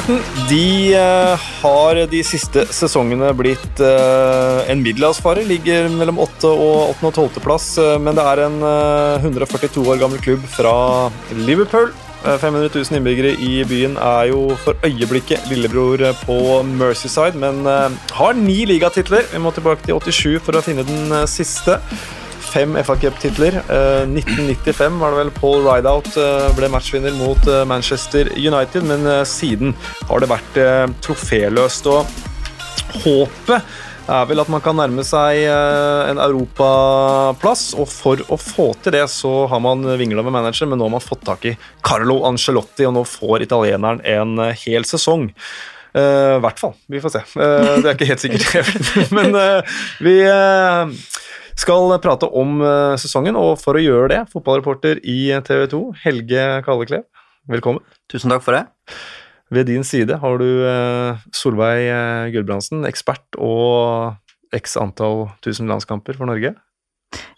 Everton de uh, har de siste sesongene blitt uh, en middelhavsfarer. Ligger mellom 8. og 8. og 12. plass, uh, men det er en 142 år gammel klubb fra Liverpool. 500 000 innbyggere i byen er jo for øyeblikket lillebror på Mercyside, men har ni ligatitler. Vi må tilbake til 87 for å finne den siste fem FA Cup-titler. Uh, 1995 var det vel Paul Rideout uh, ble matchvinner mot uh, Manchester United, men siden har det vært troféløst. Og håpet er vel at man kan nærme seg en europaplass, og for å få til det så har man vingla med manager, men nå har man fått tak i Carlo Angelotti, og nå får italieneren en hel sesong. I hvert fall. Vi får se. det er ikke helt sikkert. men vi skal prate om uh, sesongen, og for å gjøre det, fotballreporter i TV 2, Helge Kalleklev, velkommen. Tusen takk for det. Ved din side har du uh, Solveig Gulbrandsen, ekspert og x antall tusen landskamper for Norge.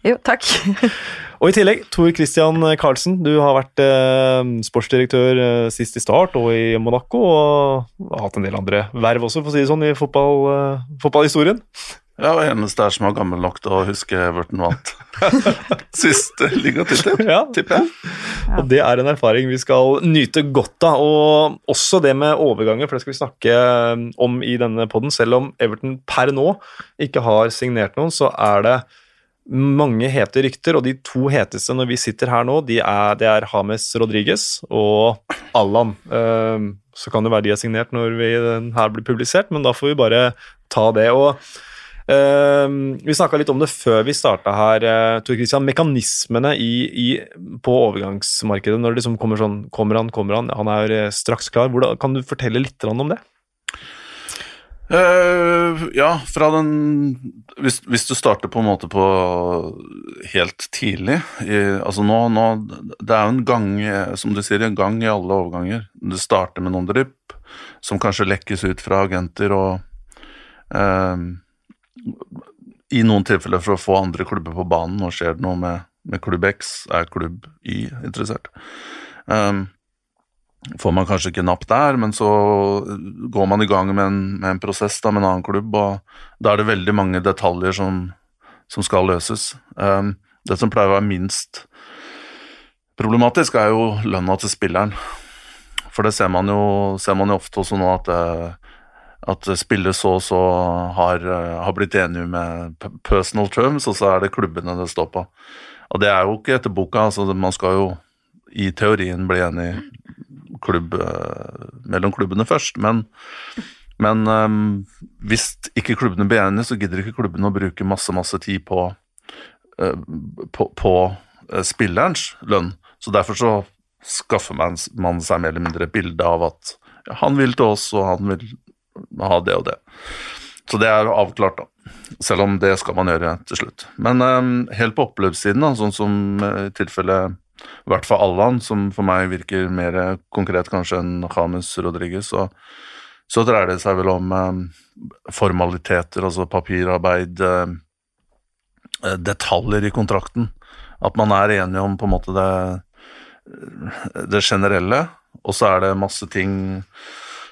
Jo, takk. og i tillegg Tor Christian Karlsen, du har vært eh, sportsdirektør eh, sist i Start og i Monaco, og har hatt en del andre verv også, for å si det sånn, i fotball, eh, fotballhistorien. Ja, og eneste her som er gammel nok til å huske Everton vant siste ligatittel, ja. tipper jeg. Ja. Og det er en erfaring vi skal nyte godt av. Og også det med overganger, for det skal vi snakke um, om i denne poden. Selv om Everton per nå ikke har signert noen, så er det mange hete rykter, og de to heteste når vi sitter her nå, de er, det er James Rodriguez og Allan. Um, så kan det være de er signert når vi, her blir publisert, men da får vi bare ta det. og Uh, vi snakka litt om det før vi starta her, uh, Tor Christian. Mekanismene i, i, på overgangsmarkedet når det liksom kommer sånn Kommer han, kommer han? Han er uh, straks klar. Hvordan, kan du fortelle litt om det? Uh, ja, fra den hvis, hvis, du starter på en måte på helt tidlig i, Altså nå, nå, Det er jo en gang, som du sier, en gang i alle overganger. Du starter med noen drypp som kanskje lekkes ut fra agenter og uh, i noen tilfeller for å få andre klubber på banen. Nå skjer det noe med, med klubb X, er klubb Y interessert. Um, får man kanskje ikke napp der, men så går man i gang med en, med en prosess da, med en annen klubb, og da er det veldig mange detaljer som, som skal løses. Um, det som pleier å være minst problematisk, er jo lønna til spilleren. For det ser man jo, ser man jo ofte også nå, at det, at spillet så og så har, eh, har, blitt enige med personal terms, og så er det klubbene det står på. Og det er jo ikke etter boka. altså Man skal jo i teorien bli enig klubb, eh, mellom klubbene først, men, men um, hvis ikke klubbene blir enige, så gidder ikke klubbene å bruke masse, masse tid på, uh, på, på uh, spillerens lønn. Så derfor så skaffer man, man seg mer eller mindre et bilde av at ja, han vil til oss, og han vil ha det og det. Så det er avklart, da. Selv om det skal man gjøre til slutt. Men um, helt på oppløpssiden, da, sånn som i uh, tilfellet i hvert fall Allan, som for meg virker mer konkret kanskje enn James Rodriguez, så, så, dreier det seg vel om um, formaliteter, altså papirarbeid, uh, detaljer i kontrakten. At man er enige om på en måte det, det generelle, og så er det masse ting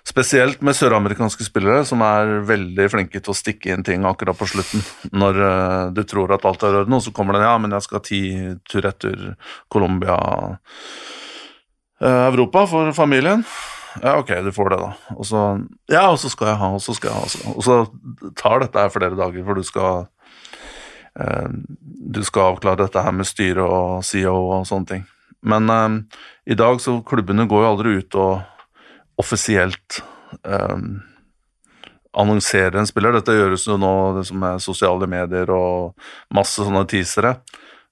Spesielt med søramerikanske spillere som er veldig flinke til å stikke inn ting akkurat på slutten. Når uh, du tror at alt er orden, og så kommer det ja, men jeg skal ti tur etter Colombia uh, Europa for familien. Ja, ok, du får det, da. Og så Ja, og så skal jeg ha, og så skal jeg ha. Og så tar dette her flere dager, for du skal uh, Du skal avklare dette her med styre og CEO og sånne ting. Men i dag så klubbene går jo aldri ut og offisielt um, annonsere en spiller. Dette gjøres jo nå det som er sosiale medier og masse sånne teasere.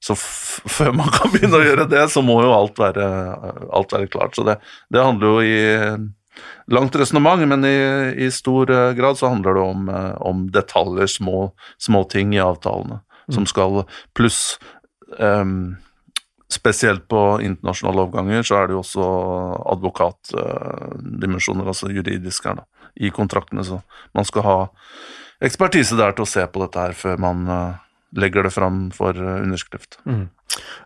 Så før man kan begynne å gjøre det, så må jo alt være, alt være klart. Så det, det, handler jo i langt resonnement, men i, i, stor eh, grad så handler det om, eh, om detaljer, små, små, ting i avtalene, mm. som skal Pluss um, Spesielt på internasjonale overganger så er det jo også advokatdimensjoner, altså juridisk her, da, i kontraktene. Så man skal ha ekspertise der til å se på dette her før man, legger det fram for eh, underskrift. Mm.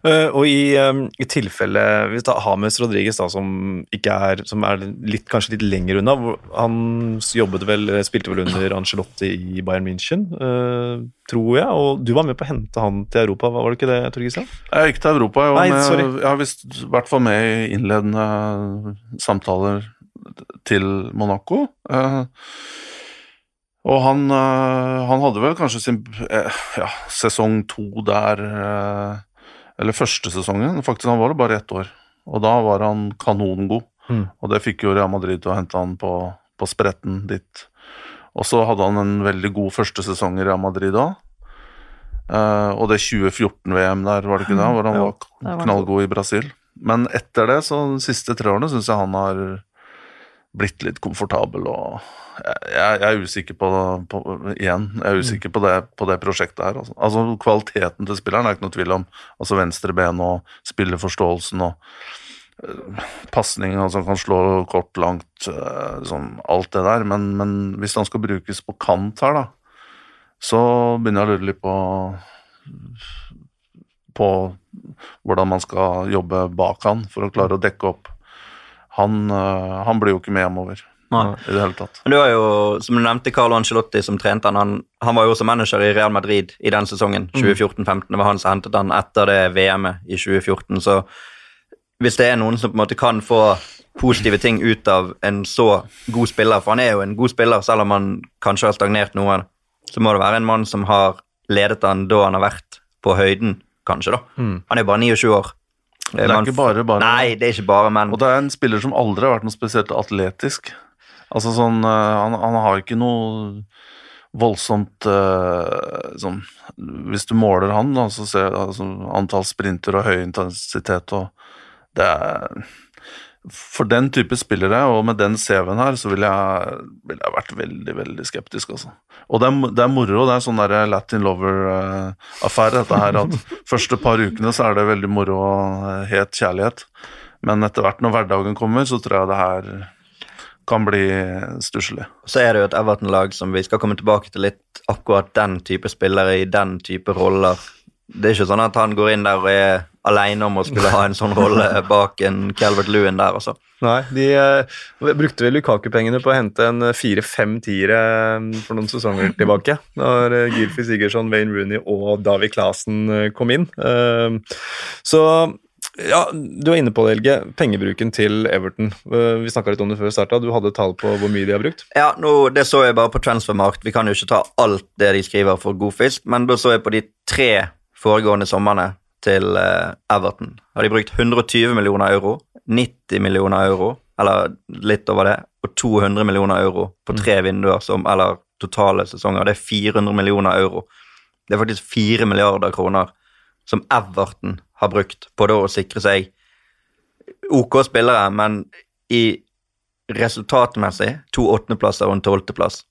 Uh, og i, um, i tilfelle Vi tar Hames Rodriguez, da, som ikke er Som er litt, kanskje litt lenger unna. Han jobbet vel, spilte vel under Angelotti i Bayern München, uh, tror jeg. Og du var med på å hente han til Europa, var det ikke det, Tor Gisle? Jeg gikk til Europa. Jeg, Nei, med, sorry. jeg har visst i hvert fall med i innledende samtaler til Monaco. Uh, og han, uh, han hadde vel kanskje sin uh, ja, sesong to der Eller første sesongen. Faktisk, han var det bare ett år. Og da var han kanongod. Mm. Og det fikk jo Real Madrid til å hente han på, på spretten dit. Og så hadde han en veldig god første sesong i Real Madrid da. og det 2014-VM der, var det ikke det? Hvor han var knallgod i Brasil. Men etter det, så de siste tre årene, syns jeg han har blitt litt komfortabel og Jeg, jeg er usikker på, på Igjen, jeg er usikker på det, på det prosjektet her. Altså. altså Kvaliteten til spilleren er ikke noe tvil om. Altså venstre ben og spilleforståelsen og uh, pasning, altså han kan slå kort, langt, uh, liksom alt det der. Men, men hvis han skal brukes på kant her, da, så begynner jeg å lure litt på på hvordan man skal jobbe bak han for å klare å dekke opp. Han, øh, han blir jo ikke med hjemover Nei. i det hele tatt. Men du har jo, som du nevnte, Carlo Ancelotti som trente han. han. Han var jo også manager i Real Madrid i den sesongen. 2014-15. Det var han som hentet han etter det VM-et i 2014. Så hvis det er noen som på en måte kan få positive ting ut av en så god spiller, for han er jo en god spiller, selv om han kanskje har stagnert noe, så må det være en mann som har ledet han da han har vært på høyden, kanskje. da. Mm. Han er jo bare 29 år. Det er Man- ikke bare bare Nei, det er ikke bare, men Og det er en spiller som aldri har vært noe spesielt atletisk. Altså sånn øh, Han, han har ikke noe voldsomt øh, sånn Hvis du måler han, da, så ser altså, antall sprinter og høy intensitet og Det er For den type spillere, og med den CV-en her, så ville jeg, vil jeg vært veldig, veldig skeptisk, altså. Og det er, det er moro, det er sånn der Latin Lover-affære, dette her. At første par ukene så er det veldig moro og het kjærlighet. Men etter hvert når hverdagen kommer, så tror jeg det her kan bli stusslig. så er det jo et Everton-lag som vi skal komme tilbake til litt akkurat den type spillere i den type roller. Det er ikke sånn at han går inn der og er alene om å skulle ha en sånn rolle bak en Calvert Lewin der, altså. Nei, de eh, brukte vel Lukaku-pengene på å hente en eh, fire-fem tiere eh, for noen sesonger tilbake. Når uh, Gylfi Sigurdsson, Wayne Rooney og Davi Klasen eh, kom inn. Eh, så ja, du er inne på det, Helge. Pengebruken til Everton. Eh, vi snakka litt om det før vi starta. Du hadde tall på hvor mye de har brukt? Ja, nå, Det så jeg bare på Transfermarkt. Vi kan jo ikke ta alt det de skriver for god fisk, men da så jeg på de tre foregående somrene til eh, Everton. Har de brukt 120 millioner euro, 90 millioner euro, eller litt over det, og 200 millioner euro på tre vinduer, som, eller totale sesonger. Det er 400 millioner euro. Det er faktisk 4 milliarder kroner som Everton har brukt på da å sikre seg OK spillere, men i resultatmessig to åttendeplasser og en tolvteplass.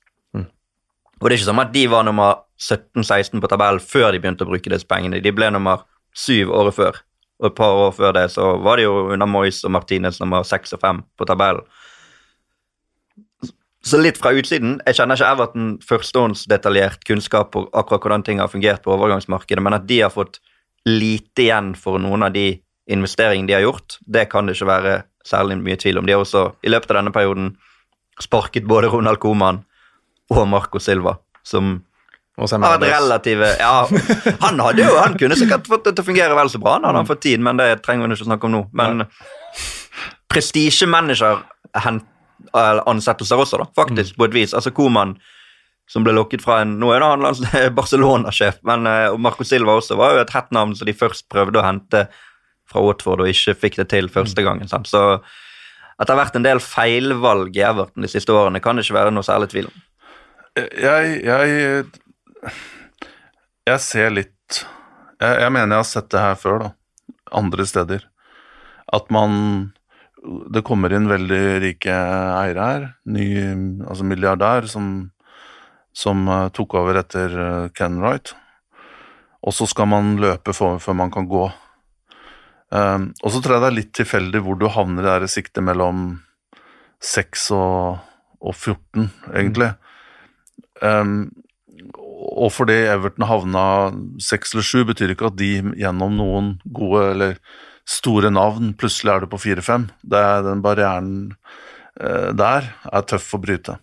Og det er ikke sånn at de var nummer 17-16 på tabellen før de begynte å bruke disse pengene. De ble nummer syv året før. Og et par år før det så var det jo under Moyes og Martinez nummer seks og fem på tabellen. Så litt fra utsiden Jeg kjenner ikke Everton førstehåndsdetaljert kunnskap på akkurat hvordan ting har fungert på overgangsmarkedet, men at de har fått lite igjen for noen av de investeringene de har gjort, det kan det ikke være særlig mye tvil om. De har også i løpet av denne perioden sparket både Ronald Koman og Marco Silva, som har relative Ja, han hadde jo Han kunne sikkert fått det til å fungere vel så bra, han hadde han fått tid, men det trenger vi ikke å snakke om nå. Men prestisjemanager eller ansettelser også, da, faktisk, på et vis. Altså Koman som ble lokket fra en Nå er det han Barcelona-sjef, men eh, Marco Silva også var jo et hett navn som de først prøvde å hente fra Watford og ikke fikk det til første gangen. Sant? Så at det har vært en del feilvalg i Everton de siste årene, kan det ikke være noe særlig tvil om. Jeg Jeg, jeg ser litt jeg, jeg mener jeg har sett det her før, da. Andre steder. At man Det kommer inn veldig rike eiere her. Ny altså milliardær som, som eh, tok over etter eh, Ken Wright. Og så skal man løpe før man kan gå. Um, og så tror jeg det er litt tilfeldig hvor du havner i det siktet mellom 6 og, og 14, egentlig. Um, og fordi Everton havna seks eller sju, betyr ikke at de gjennom noen gode eller store navn plutselig er det på fire-fem. Den barrieren eh, der er tøff å bryte.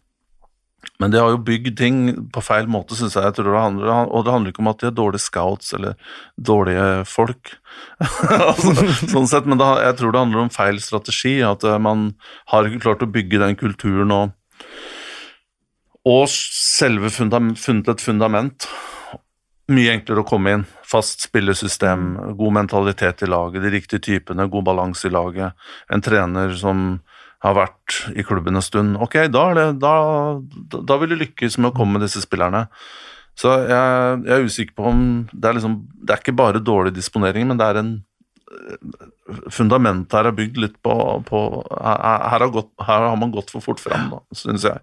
Men de har jo bygd ting på feil måte, syns jeg. jeg det handler, og det handler ikke om at de er dårlige scouts eller dårlige folk, altså, sånn sett, men det, jeg tror det handler om feil strategi. At eh, man har ikke klart å bygge den kulturen og, og selve fundament, funnet et fundament. Mye enklere å komme inn. Fast spillesystem, god mentalitet i laget, de riktige typene, god balanse i laget. En trener som har vært i klubben en stund. Ok, da, det, da, da vil du lykkes med å komme med disse spillerne. Så jeg, jeg, er usikker på om det er liksom Det er ikke bare dårlig disponering, men det er en Fundamentet her er bygd litt på, på her, har gått, her, har man gått for fort fram, da, syns jeg.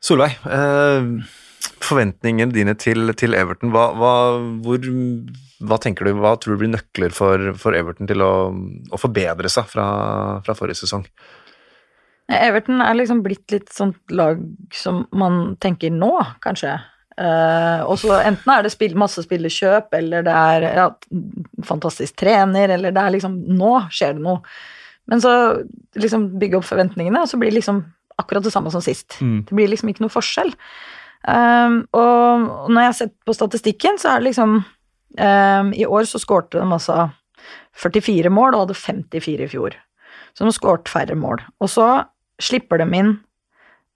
Solveig, eh, forventningene dine til, til Everton, hva, hva, hvor hva tenker du, hva tror du blir nøkler for, for Everton til å, å, forbedre seg fra, fra, forrige sesong? Everton er liksom blitt litt sånt lag som man tenker nå, kanskje. Uh, og så enten er det spill, masse spillekjøp, eller det er ja, fantastisk trener, eller det er liksom Nå skjer det noe. Men så liksom bygge opp forventningene, og så blir liksom akkurat det samme som sist. Mm. Det blir liksom ikke noe forskjell. Um, og når jeg har sett på statistikken, så er det liksom Um, I år så skårte de altså 44 mål og hadde 54 i fjor. Så de skåret færre mål. Og så slipper de inn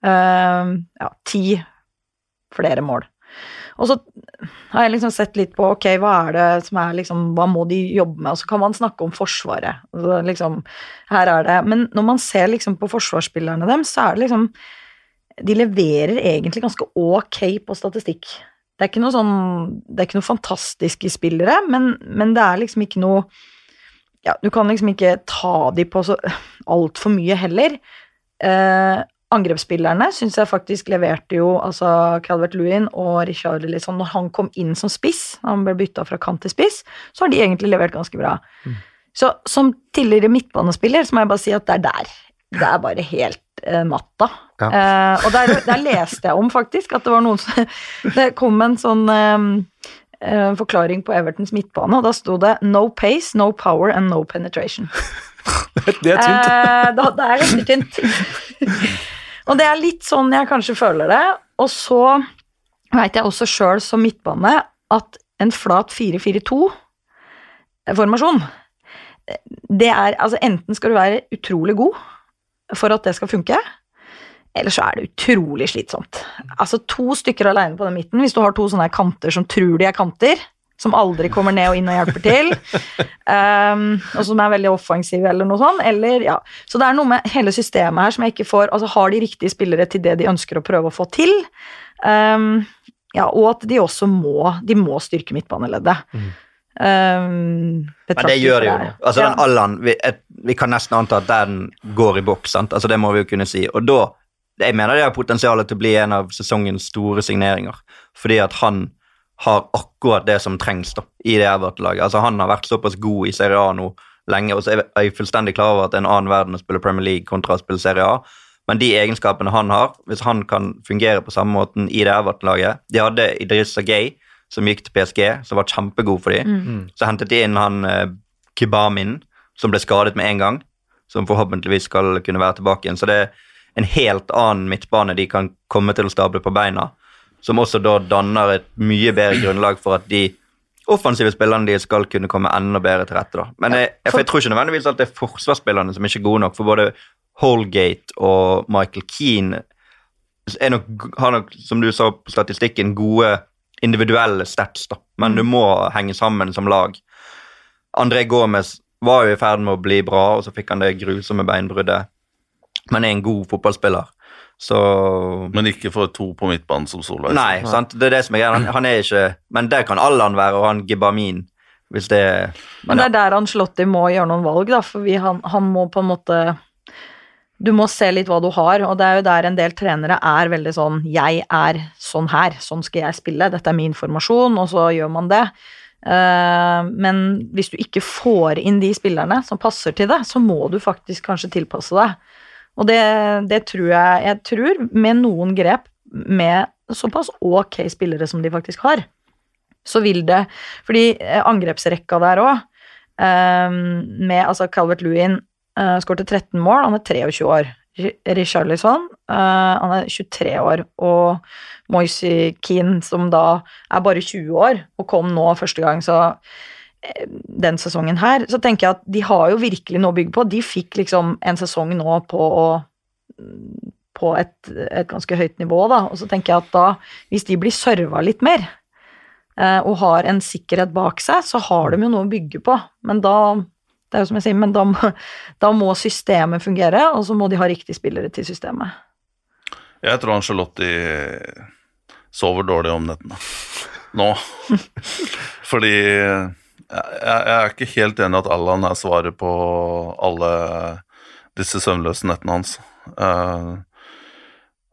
um, ja, ti flere mål. Og så har jeg liksom sett litt på ok, hva er det som er liksom, hva må de jobbe med, og så kan man snakke om Forsvaret. Altså, liksom, her er det, Men når man ser liksom på forsvarsspillerne deres, så er det liksom De leverer egentlig ganske ok på statistikk. Det er ikke noe sånn Det er ikke noe fantastiske spillere, men, men det er liksom ikke noe ja, Du kan liksom ikke ta de på så altfor mye heller. Eh, angrepsspillerne syns jeg faktisk leverte jo altså Calvert Lewin og Richard Lisson Når han kom inn som spiss, han ble bytta fra kant til spiss, så har de egentlig levert ganske bra. Mm. Så som tidligere midtbanespiller så må jeg bare si at det er der. Det er bare helt eh, natta. Ja. Eh, og der, der, leste jeg om, faktisk, at det var noen som Det kom en sånn eh, eh forklaring på Evertons midtbane, og da sto det 'no pace, no power and no penetration'. det er tynt. Eh, det er ganske tynt. og det er litt sånn jeg kanskje føler det. Og så veit jeg også sjøl som midtbane at en flat 4-4-2-formasjon det er Altså, enten skal du være utrolig god for at det skal funke. Eller så er det utrolig slitsomt. Altså To stykker alene på den midten, hvis du har to sånne kanter som tror de er kanter, som aldri kommer ned og inn og hjelper til, um, og som er veldig offensive eller noe sånt, eller ja. Så det er noe med hele systemet her som jeg ikke får Altså har de riktige spillere til det de ønsker å prøve å få til, um, ja, og at de også må De må styrke midtbaneleddet. Mm. Um, Men det gjør de jo. Altså, ja. den Allan vi, vi, kan nesten anta at den går i boks. sant? Altså, det må vi jo kunne si. Og da Jeg mener det har potensial til å bli en av sesongens store signeringer. Fordi at han har akkurat det som trengs da, i det Everton-laget. Altså, han har vært såpass god i Serie A nå lenge, og så er jeg fullstendig klar over at det er en annen verden å spille Premier League kontra å spille Serie A. Men de egenskapene han har, hvis han kan fungere på samme måten i det Everton-laget De hadde Idrissa Gay, som gikk til PSG, som var kjempegod for dem. Mm. Så hentet de inn han eh, Kibamin, som ble skadet med en gang. Som forhåpentligvis skal kunne være tilbake igjen. Så det er en helt annen midtbane de kan komme til å stable på beina. Som også da danner et mye bedre grunnlag for at de offensive spillerne de skal kunne komme enda bedre til rette. da. Men jeg, jeg, jeg tror ikke nødvendigvis at det er forsvarsspillerne som ikke er gode nok. For både Holgate og Michael Keane nok, har nok, som du sa på statistikken, gode individuelle stats, da. men mm. du må henge sammen som lag. André Gomez var jo i ferd med å bli bra, og så fikk han det grusomme beinbruddet. Men er en god fotballspiller. Så Men ikke for to på midtbanen som Solveig? Nei, sant? det er det som er greia. Han, han, er ikke Men der kan Allan være, og han Gibamin hvis det Men, men det er der han Anslotti må gjøre noen valg, da, for vi, han, han må på en måte du må se litt hva du har, og det er jo der en del trenere er veldig sånn 'Jeg er sånn her, sånn skal jeg spille, dette er min formasjon', og så gjør man det. Eh, men hvis du ikke får inn de spillerne som passer til det, så må du faktisk kanskje tilpasse deg. Og det, det tror jeg Jeg tror med noen grep med såpass ok spillere som de faktisk har, så vil det Fordi eh, angrepsrekka der òg, med altså Calvert Lewin uh, skårte 13 mål, han er 23 år. Richarlison, uh, han er 23 år, og Moise Keane, som da er bare 20 år, og kom nå første gang, så den sesongen her, så tenker jeg at de har jo virkelig noe å bygge på. De fikk liksom en sesong nå på å på et, et, ganske høyt nivå, da. Og så tenker jeg at da, hvis de blir serva litt mer, eh, og har en sikkerhet bak seg, så har de jo noe å bygge på. Men da det er jo som jeg sier, men da må, da må systemet fungere, og så må de ha riktige spillere til systemet. Jeg tror Angelotti sover dårlig om nettene nå. Fordi jeg, jeg, er ikke helt enig i at Allan er svaret på alle disse søvnløse nettene hans. Uh,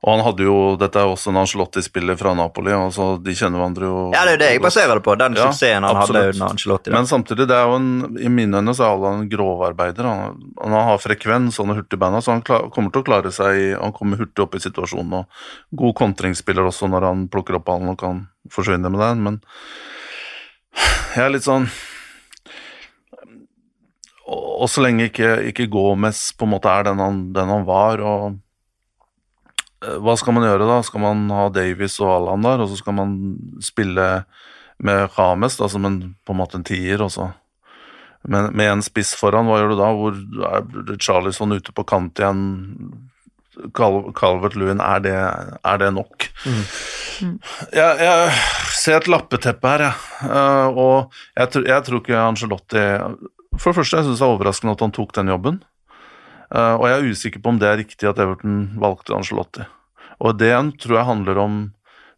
og han hadde jo, Dette er også en Angelotti-spiller fra Napoli, altså de kjenner hverandre jo Ja, det er jo det jeg baserer det på, den ja, suksessen han absolutt. hadde under Angelotti. Da. Men samtidig, det er jo en, i mine øyne så er Allan en grovarbeider. Han, han har frekvens og hurtig så han klar, kommer til å klare seg Han kommer hurtig opp i situasjonen, og god kontringsspiller også når han plukker opp ballen og kan forsvinne med den, men jeg er litt sånn og så lenge ikke, ikke Gomez på en måte er den han, den han var, og Eh, hva skal man gjøre da? Skal man ha Davies og Allan der, og så skal man spille med Rames da, som en, på en måte en tier, og så med, med en spiss foran, hva gjør du da? Hvor er Charlison ute på kant igjen? Cal Calvert Lewin, er er det nok? Mm. Mm. Jeg, jeg, ser et lappeteppe her, jeg. Uh, og jeg, jeg, tror ikke Angelotti For det første, jeg syns det er overraskende at han tok den jobben. Uh, og jeg er usikker på om det er riktig at Everton valgte Angelotti. Og det tror jeg handler om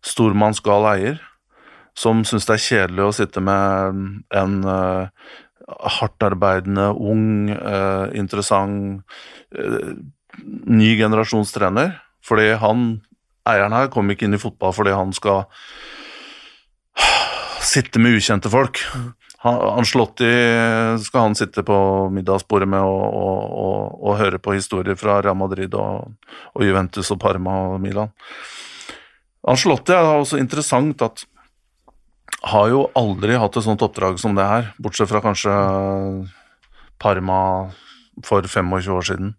stormannsgal eier, som syns det er kjedelig å sitte med en uh, hardtarbeidende, ung, uh, interessant ny generasjons trener. Fordi han, eieren her, kom ikke inn i fotball fordi han skal sitte med ukjente folk. Han, Anslotti skal han sitte på middagsbordet med og, og, og, og, høre på historier fra Real Madrid og, Juventus og Parma og Milan. Anslotti er også interessant at har jo aldri hatt et sånt oppdrag som det her, bortsett fra kanskje Parma for 25 år siden.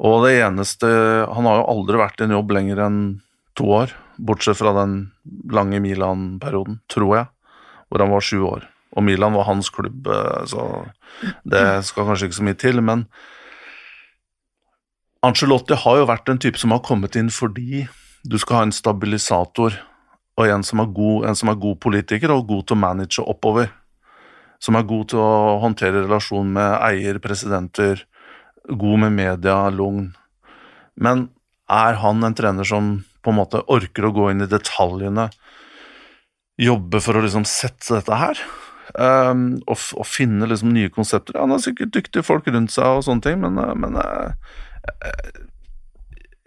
Og det eneste Han har jo aldri vært i en jobb lenger enn to år, bortsett fra den lange Milan-perioden, tror jeg, hvor han var sju år og Milan var hans klubb, eh, så det skal kanskje ikke så mye til. Men Angelotti har jo vært en type som har kommet inn fordi du skal ha en stabilisator og en som er god, en som er god politiker og god til å manage oppover. Som er god til å håndtere relasjon med eier, presidenter, god med media, lugn. Men er han en trener som på en måte orker å gå inn i detaljene, jobbe for å liksom sette dette her? Um, og, og, finne liksom nye konsepter. Han har sikkert dyktige folk rundt seg og sånne ting, men, eh, men uh,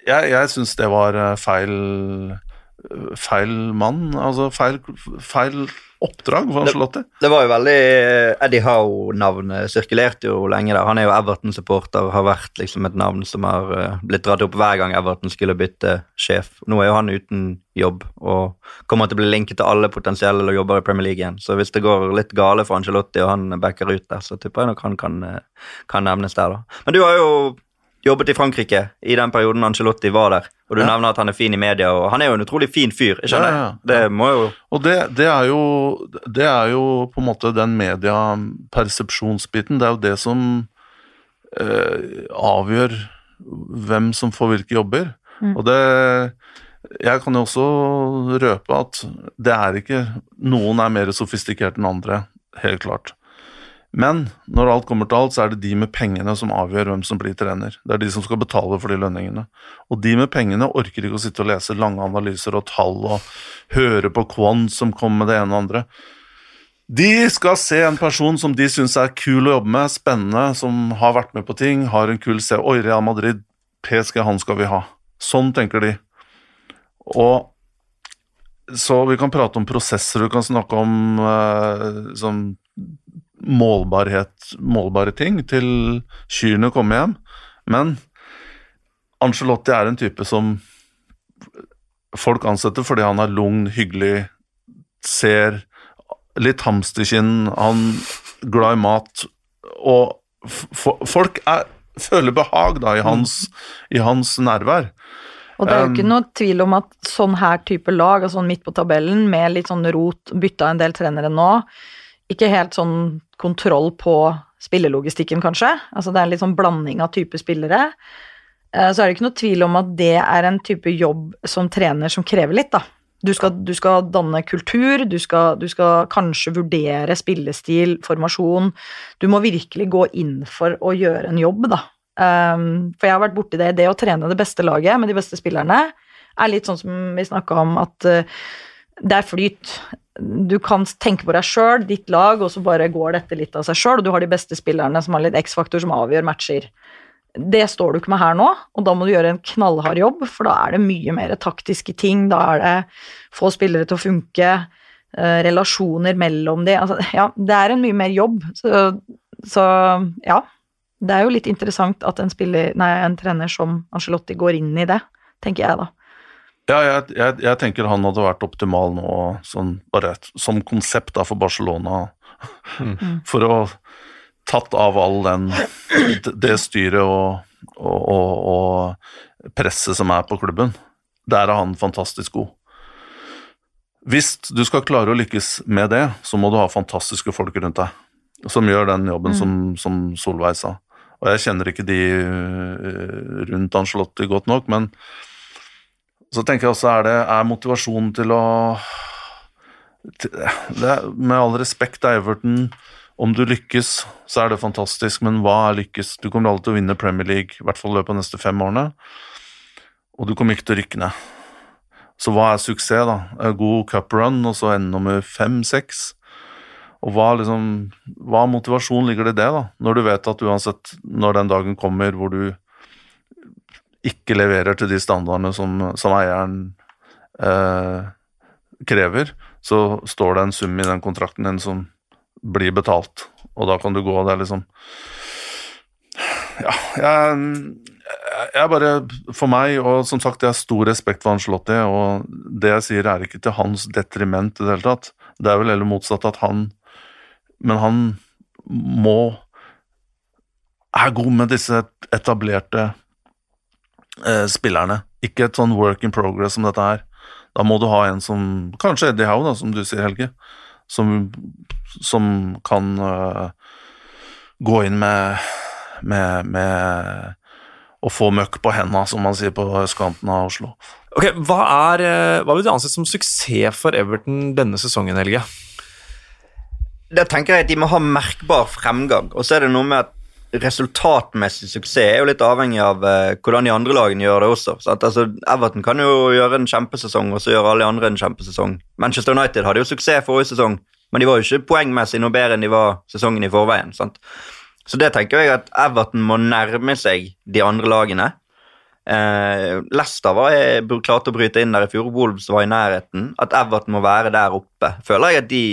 jeg, jeg syns det var feil feil mann, altså feil, feil oppdrag for Angelotti. Det, det, var jo veldig Eddie Howe-navnet sirkulerte jo lenge der. Han er jo Everton-supporter, har vært liksom et navn som har uh, blitt dratt opp hver gang Everton skulle bytte sjef. Nå er jo han uten jobb og kommer til å bli linket til alle potensielle jobber i Premier League igjen. Så hvis det går litt gale for Angelotti og han backer ut der, så tipper jeg nok han kan, eh, kan nevnes der, da. Men du har jo jobbet i Frankrike i den perioden Angelotti var der. Og du ja. nevner at han er fin i media, og han er jo en utrolig fin fyr. Jeg skjønner. Ja, ja, det må jo Og det, det, er jo, det er jo på en måte den mediepersepsjonsbiten. Det er jo det som eh, avgjør hvem som får hvilke jobber. Mm. Og det Jeg kan jo også røpe at det er ikke Noen er mer sofistikert enn andre, helt klart. Men når alt kommer til alt, så er det de med pengene som avgjør hvem som blir trener. Det er de som skal betale for de lønningene. Og de med pengene orker ikke å sitte og lese lange analyser og tall og høre på Kwan som kommer med det ene og andre. De skal se en person som de syns er kul å jobbe med, spennende, som har vært med på ting, har en kul se Oi, Real Madrid, PSG, han skal vi ha. Sånn tenker de. Og så vi kan prate om prosesser, vi kan snakke om eh, sånn målbarhet, målbare ting til kyrne kommer hjem. Men Angelotti er en type som folk ansetter fordi han er lugn, hyggelig, ser litt hamsterkinn, han glad i mat, og folk er, føler behag da i hans, i hans nærvær. Og det er jo ikke noe tvil om at sånn her type lag, altså midt på tabellen, med litt sånn rot, bytta en del trenere nå, ikke helt sånn kontroll på spillelogistikken, kanskje. Altså det er litt sånn blanding av type spillere. Eh, så er det ikke noe tvil om at det er en type jobb som trener som krever litt, da. Du skal, du skal danne kultur, du skal, du skal, kanskje vurdere spillestil, formasjon. Du må virkelig gå inn for å gjøre en jobb, da. Um, for jeg har vært borti det. Det å trene det beste laget med de beste spillerne er litt sånn som vi snakka om, at uh, det er flyt. Du kan tenke på deg sjøl, ditt lag, og så bare går dette litt av seg sjøl. Og du har de beste spillerne som har litt X-faktor, som avgjør matcher. Det står du ikke med her nå, og da må du gjøre en knallhard jobb, for da er det mye mer taktiske ting. Da er det få spillere til å funke, uh, relasjoner mellom de altså, Ja, det er en mye mer jobb. Så, så ja. Det er jo litt interessant at en, spiller, nei, en trener som Angelotti går inn i det, tenker jeg da. Ja, jeg, jeg, jeg, tenker han hadde vært optimal nå, sånn, bare som konsept da, for Barcelona. Mm. For å tatt av all den det styret og, og, og, og, presset som er på klubben. Der er han fantastisk god. Hvis du skal klare å lykkes med det, så må du ha fantastiske folk rundt deg som gjør den jobben mm. som, som Solveig sa. Og jeg kjenner ikke de eh, rundt Angelotti godt nok, men så tenker jeg også er det er motivasjonen til å til, det, Med all respekt Everton, om du lykkes, så er det fantastisk, men hva er lykkes? Du kommer alltid til å vinne Premier League, i hvert fall i løpet av de neste fem årene, og du kommer ikke til å rykke ned. Så hva er suksess, da? God god cuprun, og så ende nummer fem-seks? Og hva, liksom, hva motivasjon ligger det i det, da? Når du vet at uansett, når den dagen kommer hvor du ikke leverer til de standardene som, som eieren eh, krever, så står det en sum i den kontrakten din som blir betalt, og da kan du gå. Det er liksom Ja, jeg, jeg bare For meg, og som sagt, jeg har stor respekt for Angelotti, og det jeg sier, er ikke til hans detriment i det hele tatt. Det er vel heller motsatt at han Men han må er god med disse etablerte eh, spillerne. Ikke et sånn work in progress som dette her. Da må du ha en som Kanskje Eddie Howe, da, som du sier, Helge. Som, som kan uh, gå inn med, med, med å få møkk på henda, som man sier på østkanten av Oslo. Ok, Hva, er, eh, hva vil du anse som suksess for Everton denne sesongen, Helge? Da tenker jeg at de må ha merkbar fremgang. Og så er det noe med at resultatmessig suksess er jo litt avhengig av uh, hvordan de andre lagene gjør det også. Altså, Everton kan jo gjøre en kjempesesong, og så gjør alle de andre en kjempesesong. Manchester United hadde jo suksess forrige sesong, men de var jo ikke poengmessig noe bedre enn de var sesongen i forveien. Sant? Så det tenker jeg at Everton må nærme seg de andre lagene. Uh, Leicester var, jeg, klarte å bryte inn der i fjor, Wolves var i nærheten. At Everton må være der oppe. Føler jeg at de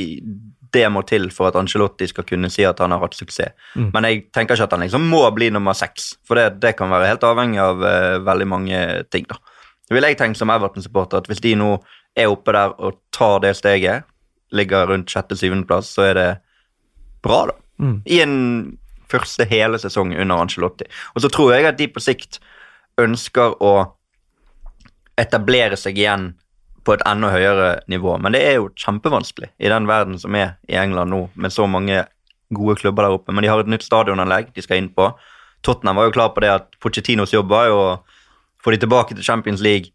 det må til for at Angelotti skal kunne si at han har hatt suksess. Mm. Men jeg tenker ikke at han liksom må bli nummer seks, for det, det kan være helt avhengig av uh, veldig mange ting. da. Det vil jeg tenke som Everton-supporter at hvis de nå er oppe der og tar det steget, ligger rundt sjette-syvendeplass, så er det bra, da. Mm. I en første hele sesong under Angelotti. Og så tror jeg at de på sikt ønsker å etablere seg igjen på et enda høyere nivå. Men det er jo kjempevanskelig i den verden som er i England nå, med så mange gode klubber der oppe. Men de har et nytt stadionanlegg de skal inn på. Tottenham var jo klar på det at Pochettinos jobb var jo å få de tilbake til Champions League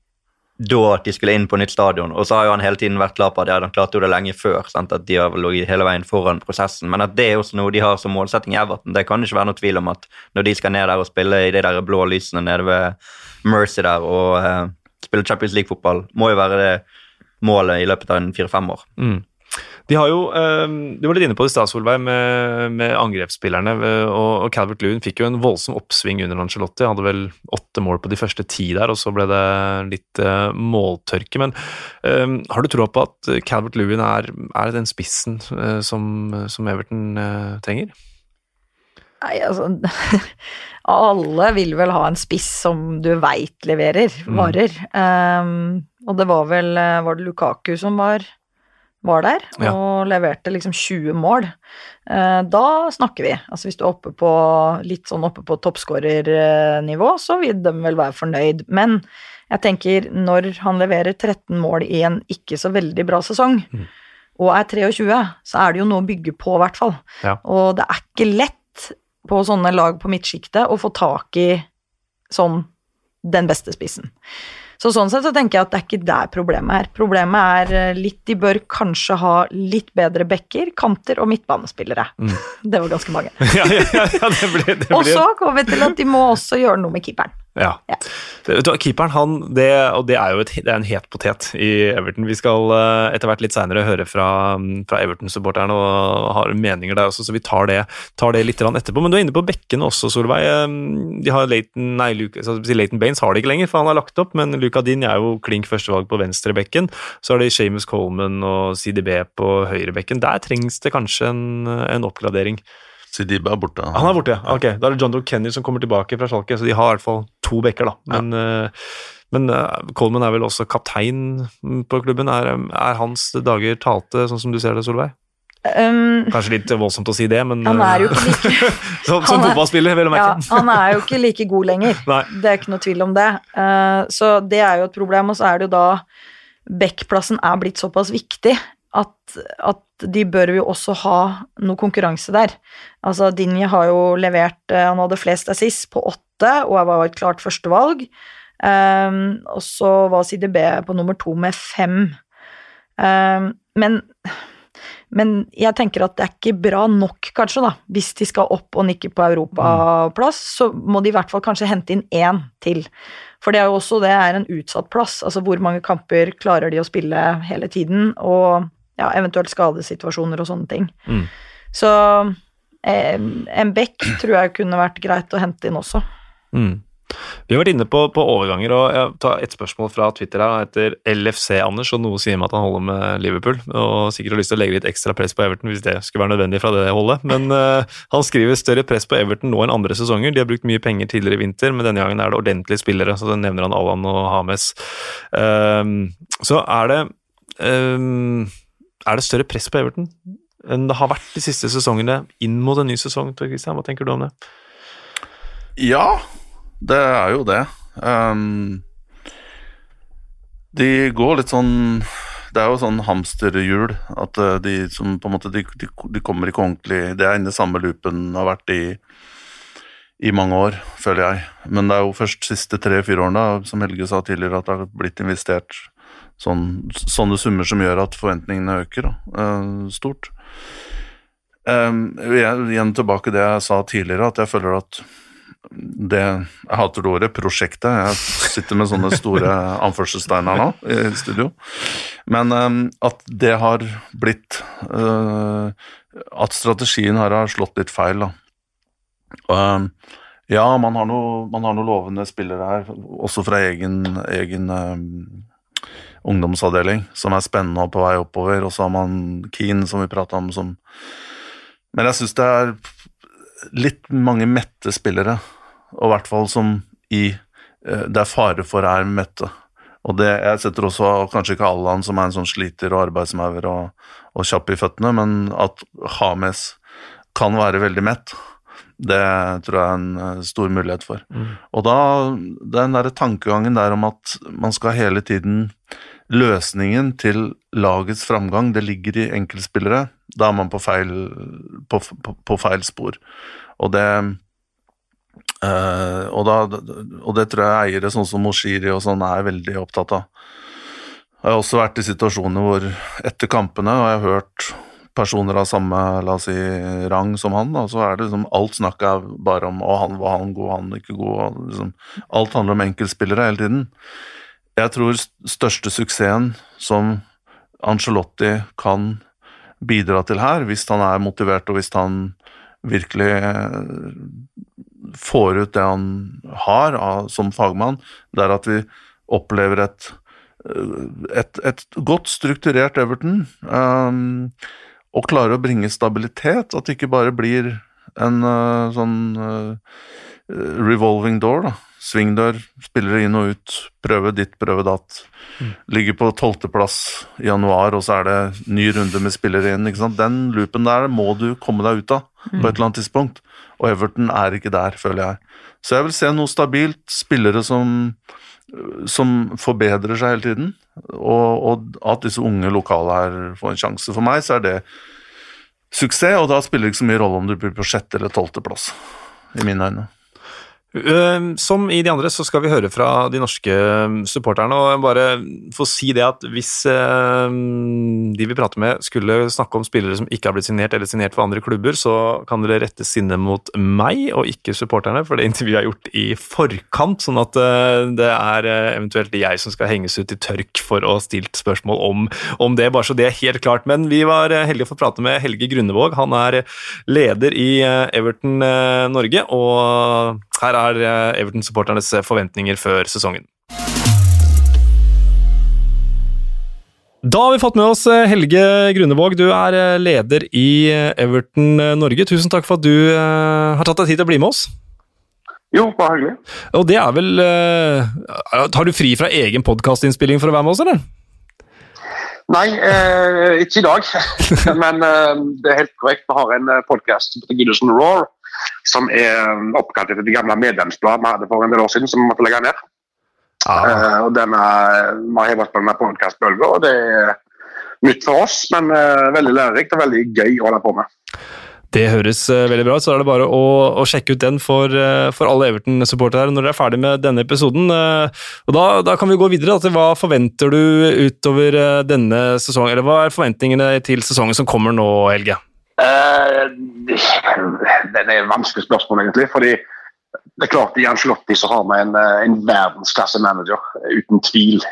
da de skulle inn på nytt stadion. Og så har jo han hele tiden vært klar på at ja, de klarte jo det lenge før. Sant? At de har ligget hele veien foran prosessen. Men at det er også noe de har som målsetting i Everton. Det kan ikke være noe tvil om at når de skal ned der og spille i de der blå lysene nede ved Mercy der og eh, spille Champions League-fotball må jo være det målet i løpet av en fire-fem år. Mm. De har jo, eh, Du var litt inne på det i stad, Solveig, med, med, angrepsspillerne. Eh, og, Calvert Lewin fikk jo en voldsom oppsving under Angelotti. Hadde vel åtte mål på de første ti der, og så ble det litt uh, måltørke. Men um, har du troa på at Calvert Lewin er, er den spissen uh, som, som, Everton trenger? Nei, altså Alle vil vel ha en spiss som du veit leverer mm. varer. Mm. Um, og det var vel eh, var det Lukaku som var, var der, Ja. og leverte liksom 20 mål. Uh, Da snakker vi. Altså hvis du er oppe på litt sånn oppe på toppskårernivå, så vil de vel være fornøyd. Men jeg tenker, når han leverer 13 mål i en ikke så veldig bra sesong, Mm. og er 23, så er det jo noe å bygge på, i hvert fall. Ja. Og det er ikke lett på sånne lag på midtsjiktet og få tak i sånn den beste spissen. Så sånn sett så tenker jeg at det er ikke der problemet er. Problemet er eh, litt De bør kanskje ha litt bedre bekker, kanter og midtbanespillere. Mm. Det var ganske mange. ja, ja, ja, det blir, det Og så kommer vi til at de må også gjøre noe med keeperen. Ja. Ja. Det- Keeperen, han, det, og det er jo et, det er en het potet i Everton. Vi skal eh, etter hvert litt seinere høre fra, fra Everton-supporterne og har meninger der også, så vi tar det, tar det litt etterpå. Men du er inne på bekkene også, Solveig. De har Leighton, nei, Luke, så Leighton Baines har de ikke lenger, for han har lagt opp, men Luka Din er jo klink førstevalg på venstrebekken. Så har de Seamus Coleman og CDB på høyrebekken. Der trengs det kanskje en, en oppgradering. Sidibe er borte. Han er borte, ja. Ok, Da er det John Doe Kenny som kommer tilbake fra Schalke, så de har i hvert fall to bekker, da. Men, ja. men eh, Coleman er vel også kaptein på klubben. Er, er hans dager talte, sånn som du ser det, Solveig? Um, Kanskje litt voldsomt å si det, men han er jo eh, ikke like Som, som er- fotballspiller, vel å ja, merke. Han er jo ikke like god lenger. Nei. Det er ikke noe tvil om det. Uh, så det er jo et problem, og så er det jo da Bekkplassen er blitt såpass viktig at, at de bør jo også ha noe konkurranse der. Altså, Dinje har jo levert eh, Han hadde flest assist på åtte, og jeg var jo et klart førstevalg. Um, og så var CDB på nummer to med fem. Um, men men jeg tenker at det er ikke bra nok, kanskje, da. Hvis de skal opp og nikke på europaplass, så må de i hvert fall kanskje hente inn én til. For det er jo også det er en utsatt plass. Altså hvor mange kamper klarer de å spille hele tiden, og ja, eventuelt skadesituasjoner og sånne ting. Mm. Så eh, en bekk tror jeg kunne vært greit å hente inn også. Mm. Vi har vært inne på, på overganger, og jeg tar et spørsmål fra Twitter her. etter LFC-Anders, og noe sier meg at han holder med Liverpool. Og sikkert har lyst til å legge litt ekstra press på Everton hvis det skulle være nødvendig fra det holdet. Men uh, han skriver større press på Everton nå enn andre sesonger. De har brukt mye penger tidligere i vinter, men denne gangen er det ordentlige spillere. Så det nevner han Allan og Hames. Um, så er det ehm, Er det større press på Everton enn det har vært de siste sesongene inn mot en ny sesong? Christian, hva tenker du om det? Ja, det er jo det. Um, de går litt sånn Det er jo sånn hamsterhjul. At eh, de som på en måte De, de, de kommer ikke ordentlig Det er inne i samme loopen har vært i i mange år, føler jeg. Men det er jo først siste tre-fire årene, som Helge sa tidligere, at det har blitt investert sånn, sånne summer som gjør at forventningene øker da, eh, stort. Um, igjen tilbake det jeg sa tidligere, at jeg føler at det Jeg hater det ordet, prosjektet. Jeg sitter med sånne store anførselstegn her nå i studio. Men um, at det har blitt uh, At strategien her har slått litt feil, da. Um, ja, man har noe- man har noen lovende spillere her, også fra egen, egen ungdomsavdeling, som er spennende og på vei oppover. Og så har man Keane, som vi prata om, som Men jeg syns det er litt mange mette spillere, og i hvert fall som i eh, det er fare for er mette. Og det, jeg setter også kanskje ikke Allan, som er en sånn sliter og arbeidsmaur og, og kjapp i føttene, men at Hames kan være veldig mett. Det tror jeg er en eh, stor mulighet for. Og da, den derre tankegangen der om at man skal hele tiden Løsningen til lagets framgang, det ligger i enkeltspillere. Da er man på feil, på, på, på feil spor. Og det øh, og, da, og det tror jeg eiere sånn som Moshiri og sånn er veldig opptatt av. Jeg har også vært i situasjoner hvor etter kampene og jeg har hørt personer av samme la oss si, rang som han, da, så er det liksom alt snakket er bare om å, han var han god, han ikke god. Og liksom, alt handler om enkeltspillere hele tiden. Jeg tror største suksessen som Angelotti kan bidra til her, hvis han er motivert og hvis han virkelig eh, får ut det han har av, som fagmann, det er at vi opplever et, eh, et, et godt strukturert Everton. Um, og klarer å bringe stabilitet, at det ikke bare blir en uh, sånn eh, revolving door, da. Svingdør, spillere inn og ut, prøve ditt, prøve datt. Ligger på tolvteplass i januar, og så er det ny runde med spillere inn. ikke sant? Den loopen der må du komme deg ut av på et eller annet tidspunkt, og Everton er ikke der, føler jeg. Så jeg vil se noe stabilt, spillere som, som forbedrer seg hele tiden, og, og at disse unge lokale her får en sjanse. For meg så er det suksess, og da spiller det ikke så mye rolle om du blir på sjette eller tolvteplass, i mine øyne. Som i de andre så skal vi høre fra de norske supporterne, og bare få si det at hvis de vi prater med skulle snakke om spillere som ikke har blitt signert eller signert for andre klubber, så kan dere rette sinnet mot meg og ikke supporterne, for det intervjuet er gjort i forkant, sånn at uh, det er eventuelt jeg som skal henges ut i tørk for å ha stilt spørsmål om, om det, bare så det er helt klart. Men vi var heldige for å prate med Helge Grunnevåg. han er leder i Everton Norge, og her er Everton-supporternes forventninger før sesongen. Da har vi fått med oss Helge Grunevåg. Du er leder i Everton Norge. Tusen takk for at du har tatt deg tid til å bli med oss. Jo, bare hyggelig. Og det er vel Tar du fri fra egen podkastinnspilling for å være med oss, eller? Nei, eh, ikke i dag. Men eh, det er helt korrekt. Vi har en podkast som heter Goodison Roar, som er oppkalt etter det gamle medlemsbladet vi hadde for en del år siden, som vi måtte legge ned. Ah. Uh, og denne, Vi har hevet på denne podkastbølga, og det er nytt for oss, men uh, veldig lærerikt og veldig gøy å holde på med. Det høres uh, veldig bra ut, så er det bare å, å sjekke ut den for, for alle Everton-supportere når dere er ferdig med denne episoden. Og da, da, kan vi gå videre til hva forventer du utover denne sesongen, eller hva er forventningene til sesongen som kommer nå, Helge? Det er et vanskelig spørsmål, egentlig. fordi det er klart I Angelotti så har vi en, en verdensklasse manager, uten tvil.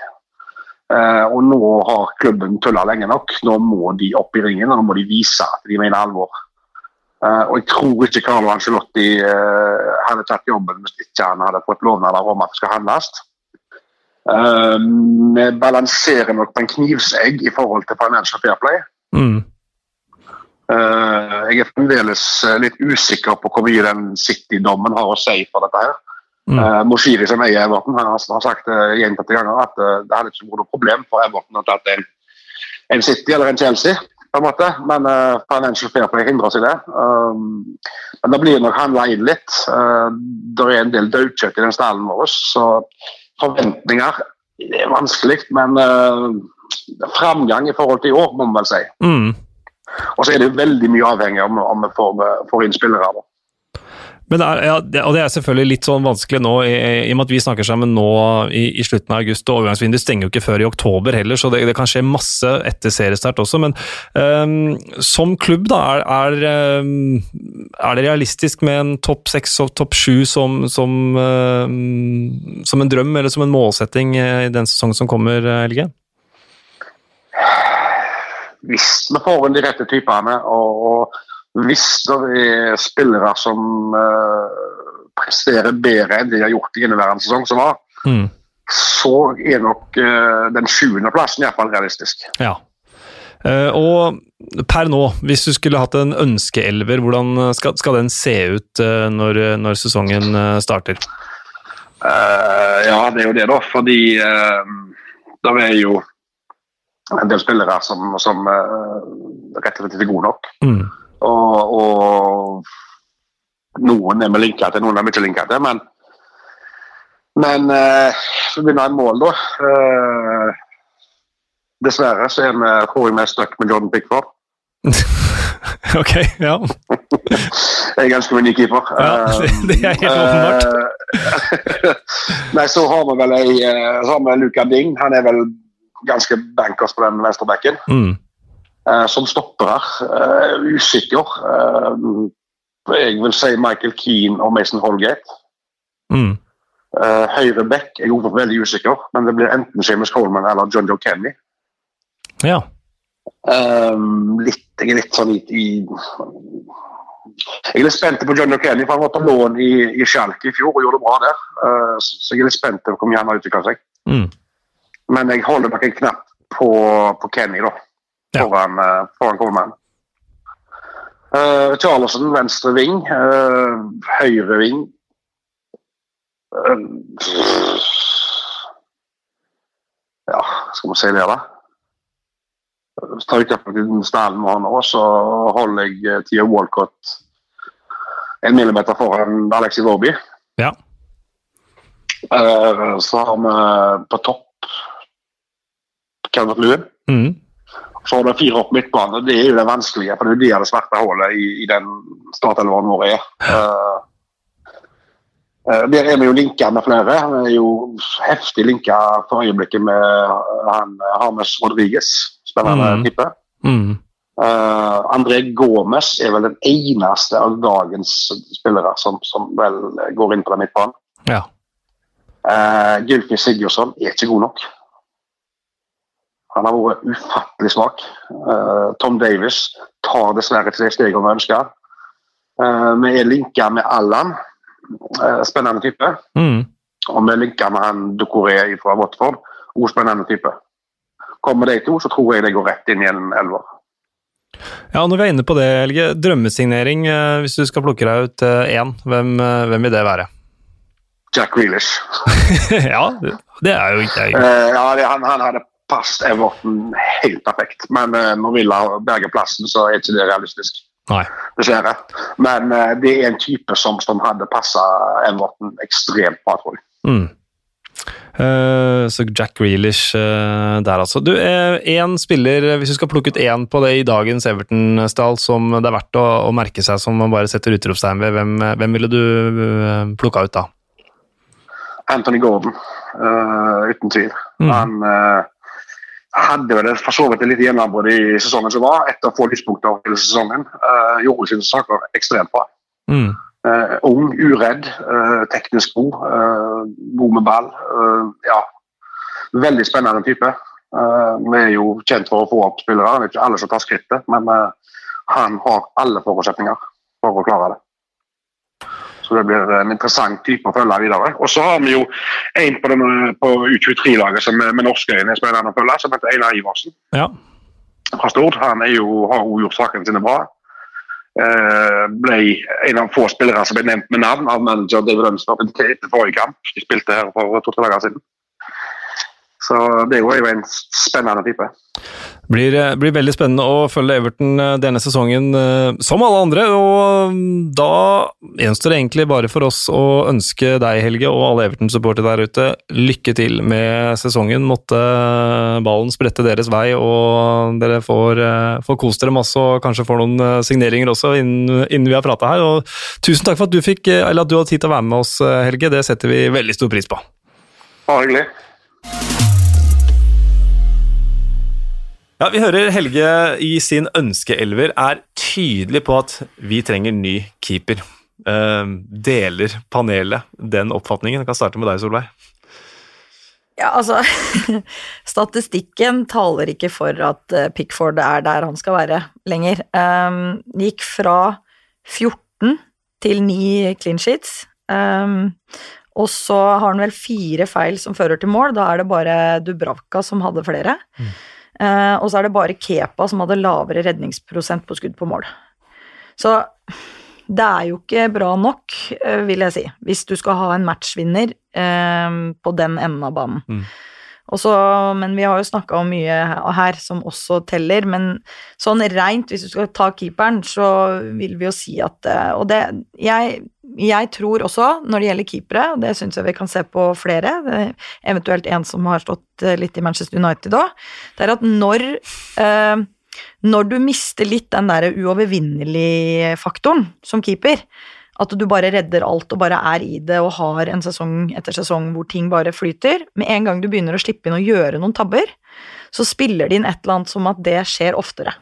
og nå har klubben tulla lenge nok. Nå må de opp i ringen og nå må de vise at de mener alvor. Uh, og jeg tror ikke Carlo Angelotti uh, hadde tatt jobben hvis ikke han hadde fått lovnader om at det skal handles. Uh, vi balanserer nok på en knivsegg i forhold til Financial Fair Play. Mm. Jeg er fremdeles litt usikker på hvor mye den City-dommen har å si for dette. her. Mm. Moshiri som eier Everton han har sagt gjentatte ganger at det hadde ikke vært noe problem for Everton å tatt en, en City eller en Chelsea på en måte. Men uh, Financial Fair Play hindrer i det. Um, men det blir nok handla inn litt. Uh, det er en del daukjøtt i den stallen vår, så forventninger det er vanskelig. Men uh, framgang i forhold til i år, må man vel si. Mm. Og så er det veldig mye avhengig om, om vi får, får inn spillere. da. Men det er, ja, og det er selvfølgelig litt sånn vanskelig nå, i, i og med at vi snakker sammen nå i, i slutten av august, og overgangsvinduet stenger jo ikke før i oktober heller, så det, det kan skje masse etter seriestart også. Men um, som klubb, da, er, er, um, er, det realistisk med en topp seks og topp sju som, som, um, som, en drøm eller som en målsetting i den sesongen som kommer, Helge? Hvis vi får inn de rette typene og, og hvis det er spillere som uh, presterer bedre enn de har gjort i inneværende sesong som var, mm. så er nok uh, den sjuendeplassen iallfall realistisk. Ja. Uh, og per nå, hvis du skulle hatt en ønskeelver, hvordan skal, skal den se ut når, når, sesongen starter? ja, det er jo det, da. Fordi det er jo en del spillere som, som rett og slett ikke er gode nok. Mm. Og, og noen er vi linka til, noen er vi ikke linka til. Men, men uh, så begynner en mål, da. Uh, dessverre så er vi, tror jeg vi er stuck med Jordan Pickford. ok, ja. jeg er ganske unik keeper. Ja, det, er helt åpenbart. Uh, nei, så har vi vel ei, så har vi Luca Ding. Han er vel ganske bankers på den venstrebacken. Mm. Uh, som stoppere. Uh, usikker. Uh, jeg vil si Michael Keane og Mason Holgate. Mm. høyre back er jo veldig usikker, men det blir enten Seamus Coleman eller John Joe Kenny. Ja. litt, jeg er litt sånn i, i Jeg er litt spent på John Joe Kenny, for han var på lån i, i Schalke i fjor og gjorde det bra der. så jeg er litt spent på hvor mye han har utvikla seg. Mm. Men jeg holder nok en knapp på, på Kenny, da foran, ja. foran Coleman. Uh, Charlesen, venstre ving. Uh, høyre ving. Uh, Ja, skal vi si det, da? Hvis jeg tar utgangspunkt i den stallen vi har nå, så holder jeg Tia Walcott en millimeter foran Alexi Vorby. Ja. Eh, Så har vi på topp Kenneth Lewin. Mm. Har du fire opp midtbane. Det er jo det vanskelige, for det er jo det det svarte hullet i, i den startelveren vår er. Eh, eh, der er vi jo linka med flere. Vi er jo heftig linka for øyeblikket med han Harmes Rodriguez, spennende Mm. type. Mm. Uh, André Gomez er vel den eneste av dagens spillere som, som vel går inn på den midtbanen. Ja. Uh, Gylfi Sigurdsson er ikke god nok. Han har vært ufattelig svak. Eh, Tom Davis tar dessverre ikke de stegene vi ønsker. Eh, vi er linka med Allan, eh, spennende type. Mm. Og vi er linka med han Ducoré fra Watford, også spennende type. Kommer de to, så tror jeg det går rett inn i en elver. Ja, når vi er inne på det, Helge. Drømmesignering, hvis du skal plukke deg ut én, hvem, hvem vil det være? Jack Grealish. ja, det er jo ikke Eh, ja, han, han hadde passet Everton helt perfekt. Men uh, når Villa berger plassen, så er ikke det realistisk. Nei. Dessverre. Men uh, det er en type som, som hadde passa Everton ekstremt bra, tror jeg. Mm. Uh, så Jack Grealish uh, der, altså. Du, én spiller, hvis du skal plukke ut én på det i dagens Everton-stall som det er verdt å, å merke seg, som man bare setter utropstegn ved, hvem, hvem ville du plukka ut da? Anthony Gordon, uten tvil. Mm. Han hadde vel for så vidt et lite gjennombrudd i sesongen som var, etter å få lyspunkter hele sesongen. Uh, gjorde sine saker ekstremt bra. Mm. Uh, ung, uredd, uh, teknisk god, god med ball. ja, veldig spennende type. Vi er jo kjent for å få opp spillere, det er ikke alle som tar skrittet, men han har alle forutsetninger for å klare det. Så det blir en interessant type å følge videre. Og så har vi jo en på, denne- på U23-laget som er med norske øyne er spennende å følge, som heter Einar Iversen Ja. fra Stord. Han jo, har jo gjort sakene sine bra. Eh, ble en av få spillere som ble nevnt med navn av manager David Unstad etter forrige kamp. De spilte her for to-tre dager siden. Så det er jo en spennende type. Blir, eh, blir veldig spennende å følge Everton eh, denne sesongen, eh, som alle andre. Og da gjenstår det egentlig bare for oss å ønske deg, Helge, og alle Everton-supportere der ute, lykke til med sesongen. Måtte ballen sprette deres vei, og dere får, får kost dere masse og kanskje får noen signeringer også innen, innen vi har prata her. Og tusen takk for at du, fikk, eller at du hadde tid til å være med oss, Helge. Det setter vi veldig stor pris på. Bare hyggelig. Ja, Vi hører Helge i sin ønskeelver er tydelig på at vi trenger ny keeper. Eh, deler panelet den oppfatningen? Jeg kan starte med deg, Solveig. Ja, altså Statistikken taler ikke for at eh, Pickford er der han skal være lenger. Um, gikk fra 14 til 9 clean sheets. Um, og så har han vel fire feil som fører til mål. Da er det bare Dubravka som hadde flere. Eh, og så er det bare Kepa som hadde lavere redningsprosent på skudd på mål. Så det er jo ikke bra nok, eh, vil jeg si, hvis du skal ha en matchvinner eh, på den enden av banen. Mm. Også, men vi har jo snakka om mye her som også teller, men sånn reint, hvis du skal ta keeperen, så vil vi jo si at eh, Og det jeg, jeg tror også, når det gjelder keepere, og det syns jeg vi kan se på flere, er eventuelt en som har stått eh, litt i Manchester United òg, det er at når eh, når du mister litt den der uovervinnelige-faktoren som keeper, at du bare redder alt og bare er i det og har en sesong etter sesong hvor ting bare flyter, med en gang du begynner å slippe inn og gjøre noen tabber, så spiller det inn et eller annet som at det skjer oftere.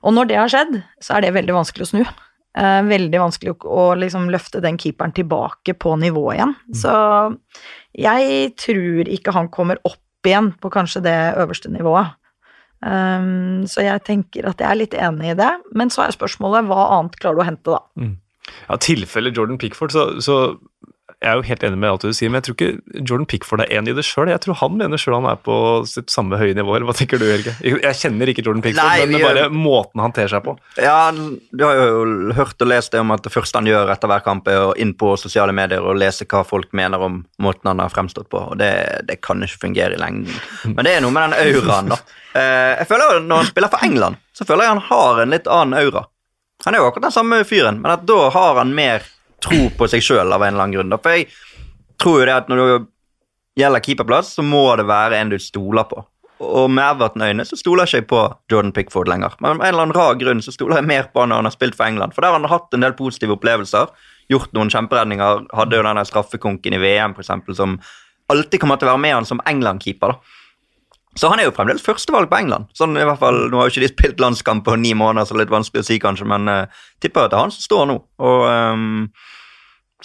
Og når det har skjedd, så er det veldig vanskelig å snu. Eh, veldig vanskelig å, å liksom løfte den keeperen tilbake på nivå igjen. Så jeg tror ikke han kommer opp igjen på kanskje det øverste nivået. Um, så jeg tenker at jeg er litt enig i det, men så er spørsmålet hva annet klarer du å hente, da? Ja, tilfelle Jordan Pickford, så, så jeg er jo helt enig med alt du sier, men jeg tror ikke Jordan Pickford er enig i det sjøl. Jeg tror han mener sjøl han er på sitt samme høye nivå. Hva tenker du, Helge? Jeg kjenner ikke Jordan Pickford, Nei, men det er bare måten han ter seg på. Ja, Du har jo hørt og lest det om at det første han gjør etter hver kamp, er å inn på sosiale medier og lese hva folk mener om måten han har fremstått på. og Det, det kan ikke fungere i lengden. Men det er noe med den auraen, da. Eh, jeg føler Når han spiller for England, så føler jeg han har en litt annen aura. Han er jo akkurat den samme fyren, men at da har han mer tro på seg sjøl av en eller annen grunn. For jeg tror jo det at når det gjelder keeperplass, så må det være en du stoler på. Og med Everton-øyne så stoler jeg ikke på Jordan Pickford lenger. Men av en eller annen rar grunn så stoler jeg mer på han når han har spilt for England. For der har han hatt en del positive opplevelser. Gjort noen kjemperedninger. Hadde jo den der straffekonken i VM, for eksempel, som alltid kommer til å være med han som England-keeper. da. Så han er jo fremdeles førstevalg på England. Sånn i hvert fall, Nå har jo ikke de spilt landskamp på ni måneder, så det litt vanskelig å si, kanskje, men uh, tipper at det er han som står nå. Og um,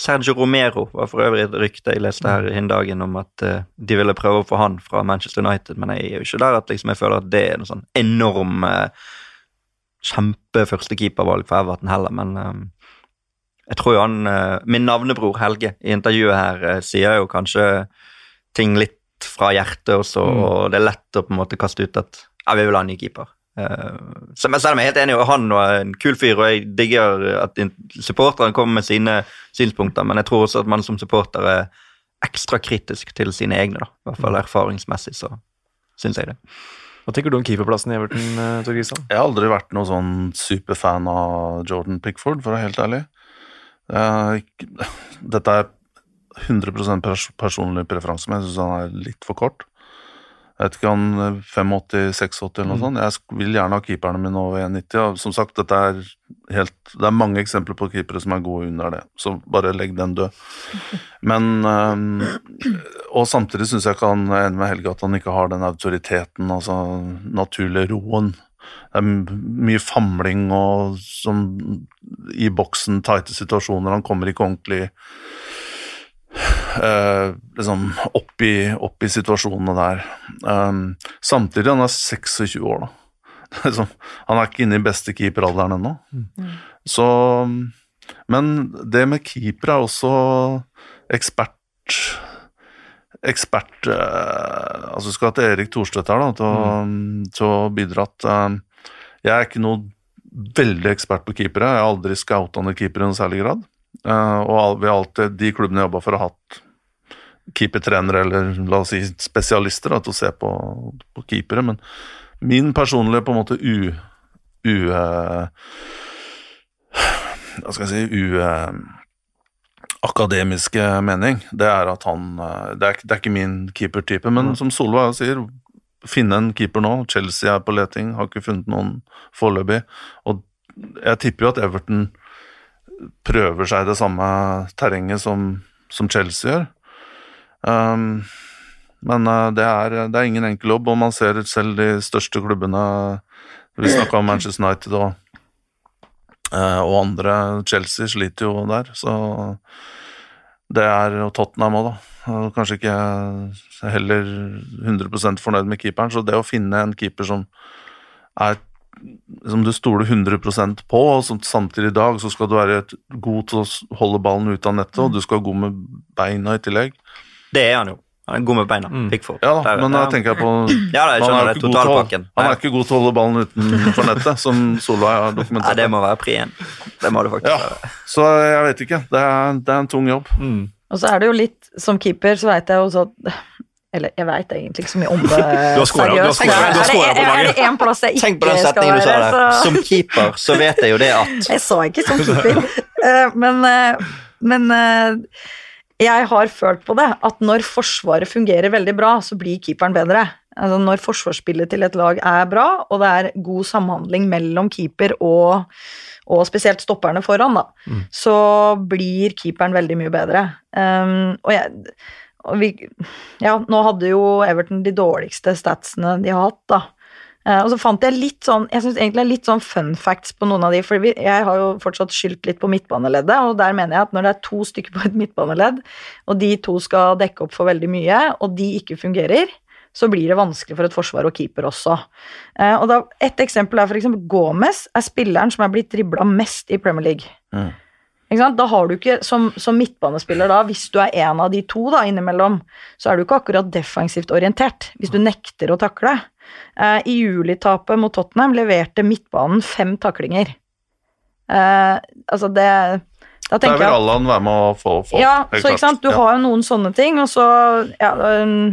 Sergio Romero var for øvrig et rykte jeg leste her hin dagen om at uh, de ville prøve å få han fra Manchester United, men jeg er jo ikke der at liksom, jeg føler at det er noe sånn enorm uh, kjempe-førstekeepervalg for Everton heller, men um, jeg tror jo han Min navnebror Helge i intervjuet her sier jo kanskje ting litt fra hjertet også, og det er lett å på en måte kaste ut at ja, vi vil ha en ny keeper. Uh, så, men selv om jeg er helt enig, og han var en kul fyr, og jeg digger at supporterne kommer med sine synspunkter, men jeg tror også at man som supporter er ekstra kritisk til sine egne, da. I hvert fall erfaringsmessig, så syns jeg det. Hva tenker du om keeperplassen i Everton, uh, Tor Kristian? Jeg har aldri vært noen sånn superfan av Jordan Pickford, for å være helt ærlig. Uh, Dette er 100 pers personlig preferanse, men jeg syns han er litt for kort. Jeg vet ikke om 85-86 eller noe sånt. Jeg vil gjerne ha keeperne mine over 1,90. Og som sagt, dette er helt, det er mange eksempler på keepere som er gode under det, så bare legg den død. Men um, Og samtidig syns jeg ikke han er enig med Helge at han ikke har den autoriteten, altså naturlig roen. Det er mye famling og som i boksen, tighte situasjoner. Han kommer ikke ordentlig eh, liksom opp i, opp i situasjonene der. Um, samtidig, han er 26 år, da. Er Liksom, han er ikke inne i beste keeperalderen ennå. Så Men det med keeper er også ekspert Ekspert eh, Altså, skal til Erik Thorstvedt her, da, til, å- til å bidra at eh, jeg er ikke noe veldig ekspert på keepere. Jeg har aldri scouta noen keepere i noen særlig grad. Uh, og al- vi har alltid, de klubbene jeg jobba for, har hatt keepertrenere eller la oss si spesialister da, til å se på, på keepere. Men min personlige på en måte u... u eh, hva skal jeg si u, eh, akademiske mening, det er at han eh, Det er, det er ikke min keepertype, men som Solveig sier, finne en keeper nå. Chelsea er på leting, har ikke funnet noen foreløpig. Og jeg tipper jo at Everton prøver seg i det samme terrenget som, som Chelsea gjør. Um, men eh, det, er, det er ingen enkel jobb, og man ser selv de største klubbene Vi snakka om Manchester United og, eh, og andre. Chelsea sliter jo der, så det er jo Tottenham òg, da. Kanskje ikke heller 100% fornøyd med keeperen, så det å finne en keeper som er som du stoler 100% på, og samtidig i dag så skal du være god til å holde ballen ut av nettet, og du skal gå med beina i tillegg. Det er han jo. Han er god med beina. Pickford. Ja da, Der- men da tenker jeg på Ja, da, jeg han er det. ikke god til Han er ikke god til å holde ballen utenfor nettet, som Solveig har dokumentert. Nei, det må være pri én. Det må det faktisk Ja, være. så jeg vet ikke. Det er, det er en tung jobb. Og så er det jo litt Som keeper så veit jeg jo at Eller jeg veit egentlig ikke så mye om det. du har scoret på laget. Er det én plass jeg ikke Tenk på den setningen du sa der. så Som keeper så vet jeg jo det at Jeg sa ikke som keeper. Eh, men eh, men eh, jeg har følt på det, at når Forsvaret fungerer veldig bra, så blir keeperen bedre. Altså Når forsvarsspillet til et lag er bra, og det er god samhandling mellom keeper og, og spesielt stopperne foran, da, så blir keeperen veldig mye bedre. Um, og jeg og vi, ja, nå hadde jo Everton de dårligste statsene de har hatt, da. Eh, og så fant jeg litt sånn Jeg syns egentlig det er litt sånn fun facts på noen av de, for jeg har jo fortsatt skyldt litt på midtbaneleddet, og der mener jeg at når det er to stykker på et midtbaneledd, og de to skal dekke opp for veldig mye, og de ikke fungerer, så blir det vanskelig for et forsvar og keeper også. Eh, og da, Et eksempel er eksempel Gomez er spilleren som er blitt dribla mest i Premier League. Mm. Da har du ikke, som, som midtbanespiller da, hvis du er en av de to da, innimellom, så er du ikke akkurat defensivt orientert, hvis du nekter å takle. Eh, I julitapet mot Tottenham leverte midtbanen fem taklinger. Eh, altså det Da Der vil Allan være med å få folk. ja, så ikke sant, du Ja. har jo noen sånne ting, og så ja, um,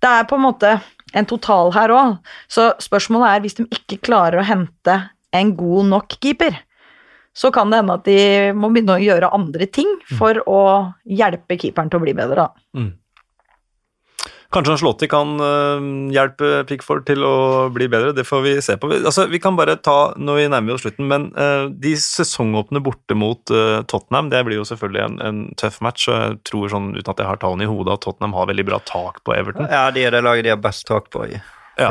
Det er på en måte en total her òg. Så spørsmålet er hvis de ikke klarer å hente en god nok keeper, så kan det hende at de må begynne å gjøre andre ting for å hjelpe keeperen til å bli bedre, da. Kanskje Anslotti kan øh, hjelpe Pickford til å bli bedre, det får vi se på. Altså, vi kan bare ta, når vi nærmer oss slutten, men øh, de sesongåpne borte mot øh, Tottenham, det blir jo selvfølgelig en, en tøff match, og jeg tror sånn, uten at jeg har tallene i hodet, at Tottenham har veldig bra tak på Everton. Ja, de er det laget de har best tak på i. Ja,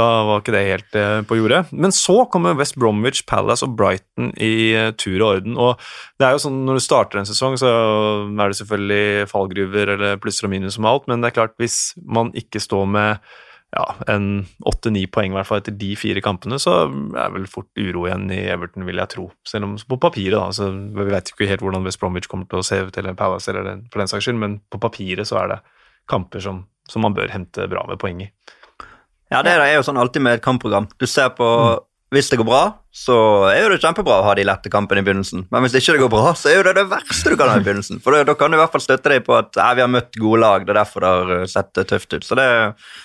da var ikke det helt eh, på jordet. Men så kommer West Bromwich, Palace og Brighton i eh, tur og orden. Og det er jo sånn når du starter en sesong, så er det selvfølgelig fallgruver eller plusser og minus som alt, men det er klart hvis man ikke står med ja, en åtte-ni poeng hvert fall etter de fire kampene, så er vel fort uro igjen i Everton, vil jeg tro. Selv om på papiret, da. Så vi vet ikke helt hvordan West Bromwich kommer til å se ut, eller Palace, eller for den saks skyld, men på papiret så er det kamper som, som man bør hente bra med poeng i. Ja, det er jo sånn alltid med et kampprogram. Du ser på Hvis det går bra, så er jo det kjempebra å ha de lette kampene i begynnelsen. Men hvis ikke det går bra, så er jo det det verste du kan ha i begynnelsen. For da, kan du i hvert fall støtte deg på at eh, vi har møtt gode lag, det er derfor det har eh, sett tøft ut. Så det,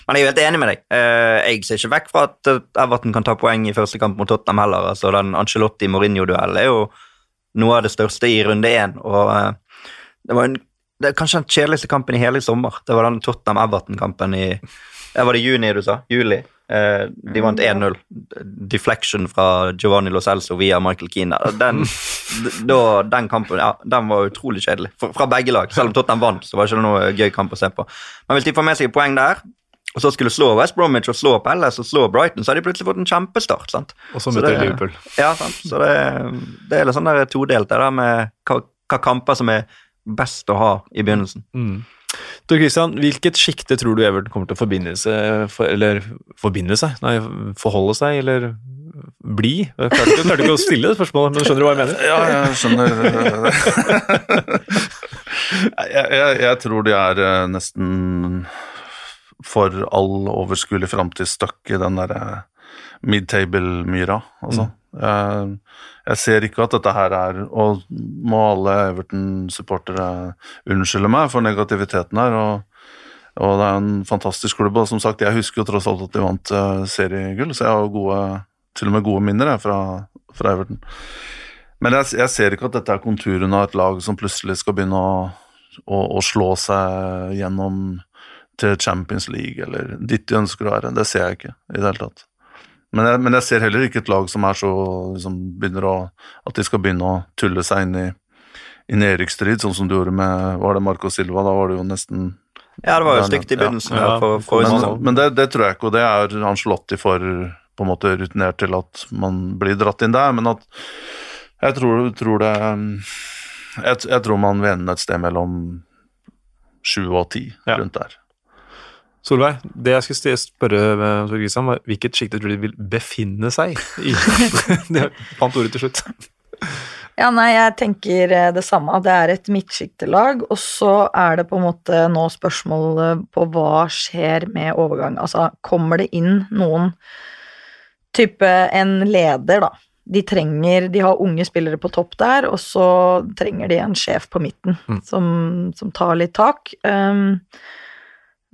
men jeg er jo helt enig med deg. Eh, jeg ser ikke vekk fra at eh, Everton kan ta poeng i første kamp mot Tottenham heller. Altså, den Angelotti-Mourinho-duellen er jo noe av det største i runde én. Og eh, det var en, det er kanskje den kjedeligste kampen i hele sommer. Det var den Tottenham-Everton-kampen i Var det juni du sa? Juli? Eh, de vant 1-0. Deflection fra Giovanni Lo Celso via Michael Keane. Den, da, den kampen ja, den var utrolig kjedelig fra, begge lag. Selv om Tottenham vant, så var det ikke noe gøy kamp å se på. Men hvis de får med seg poeng der, og så skulle slå West Bromwich og slå Palace og slå Brighton, så har de plutselig fått en kjempestart. sant? Og så møter de Liverpool. Ja, sant. Så det, det er litt sånn der todelt, det der med hva, hva kamper som er best å ha i begynnelsen. Mm. Tor Christian, hvilket sjikte tror du Everton kommer til å forbinde seg for, Eller forbinde seg? Nei, forholde seg, eller bli? Jeg klarte jeg klarte ikke å stille det spørsmålet, men skjønner du hva jeg mener? Ja, jeg skjønner. jeg, jeg, jeg tror de er eh, nesten for all overskuelig framtid stuck i den derre mid-table-myra, altså. Jeg, jeg ser ikke at dette her er Og må alle Everton-supportere unnskylde meg for negativiteten her. og, og det er en fantastisk klubb. Og som sagt, jeg husker jo tross alt at de vant eh, seriegull, så jeg har jo gode, til og med gode minner jeg, fra, fra Everton. Men jeg, jeg ser ikke at dette er konturen av et lag som plutselig skal begynne å, å, å slå seg gjennom til Champions League, eller dit de ønsker å være. Det ser jeg ikke i det hele tatt. Men jeg, men jeg ser heller ikke et lag som er så liksom, begynner å At de skal begynne å tulle seg inn i, i nedrykksstrid, sånn som du gjorde med Var det Marco Silva? Da var det jo nesten Ja, det var jo stygt i begynnelsen. Ja. Ja, for, for, Men, sånn. men det, det tror jeg ikke, og det er Angelotti for på en måte rutinert til at man blir dratt inn der, men at jeg tror, tror det jeg, jeg tror man vil ende et sted mellom sju og ti, Ja. rundt der. Solveig, det jeg skulle spørre eh, Tor Christian, var hvilket sjikte tror du vil befinne seg i? det fant ordet til slutt. Ja, nei, jeg tenker eh, det samme. Det er et midtsjiktelag, og så er det på en måte nå spørsmålet på hva skjer med overgang. Altså, kommer det inn noen type en leder, da? De trenger De har unge spillere på topp der, og så trenger de en sjef på midten Mm. som, som tar litt tak. Um,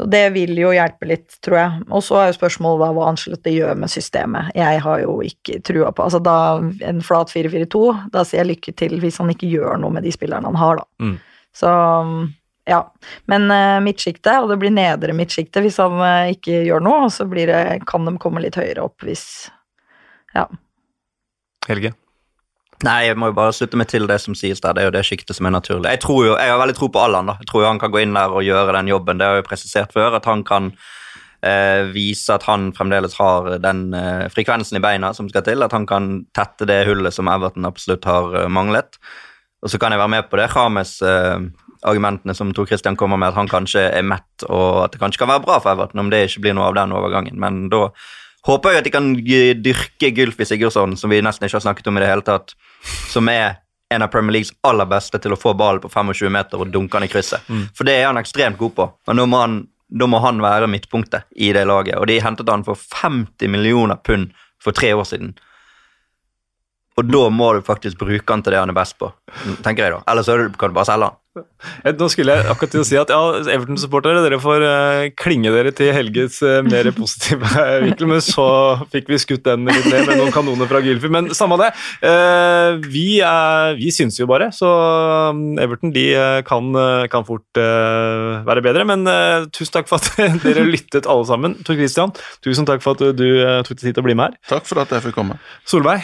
det vil jo hjelpe litt, tror jeg. Og så er jo spørsmålet da hva Angelotte gjør med systemet. Jeg har jo ikke trua på Altså da en flat 4-4-2, da sier jeg lykke til hvis han ikke gjør noe med de spillerne han har, da. Mm. Så ja. Men uh, midtsjiktet, og det blir nedre midtsjiktet hvis han uh, ikke gjør noe, og så blir det, kan de komme litt høyere opp hvis Ja. Helge? Nei, jeg må jo bare slutte meg til det som sies der. Det er jo det sjiktet som er naturlig. Jeg jo, jeg har veldig tro på Allan. da. Jeg tror jo han kan gå inn der og gjøre den jobben. Det har jeg jo presisert før, at han kan eh, vise at han fremdeles har den eh, frekvensen i beina som skal til. At han kan tette det hullet som Everton absolutt har eh, manglet. Og så kan jeg være med på det James eh, argumentene som Tor Christian kommer med, at han kanskje er mett, og at det kanskje kan være bra for Everton om det ikke blir noe av den overgangen. Men da håper jeg at de kan dyrke Gylfi Sigurdsson, som vi nesten ikke har snakket om i det hele tatt, som er en av Premier Leagues aller beste til å få ballen på 25 meter og dunke den i krysset. For det er han ekstremt god på. Men nå må han, nå må han være midtpunktet i det laget. Og de hentet han for 50 millioner pund for tre år siden. Og da må du faktisk bruke han til det han er best på, tenker jeg da. Ellers så kan du bare selge han. Eh, Nå skulle jeg akkurat til å si at ja, Everton-supportere, dere får uh, klinge dere til Helges uh, mer positive vinkel, men så fikk vi skutt den litt ned med noen kanoner fra Gylfi. Men samme det. Uh, vi, er, vi syns jo bare, så um, Everton de eh, kan, eh, kan fort eh, være bedre. Men eh, tusen takk for at dere lyttet alle sammen. Tor Christian, tusen takk for at du eh, tok deg tid til å bli med her. Takk for at jeg fikk komme. Solveig,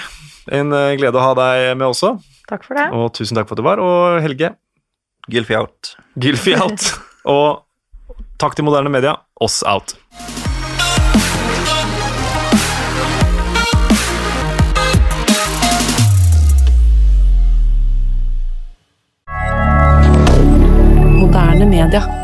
en eh, glede å ha deg med også. Takk for det. Og tusen takk for at du var. Og Helge, Gilfi out. Gilfi out. Og takk til moderne media. Oss out. Moderne media.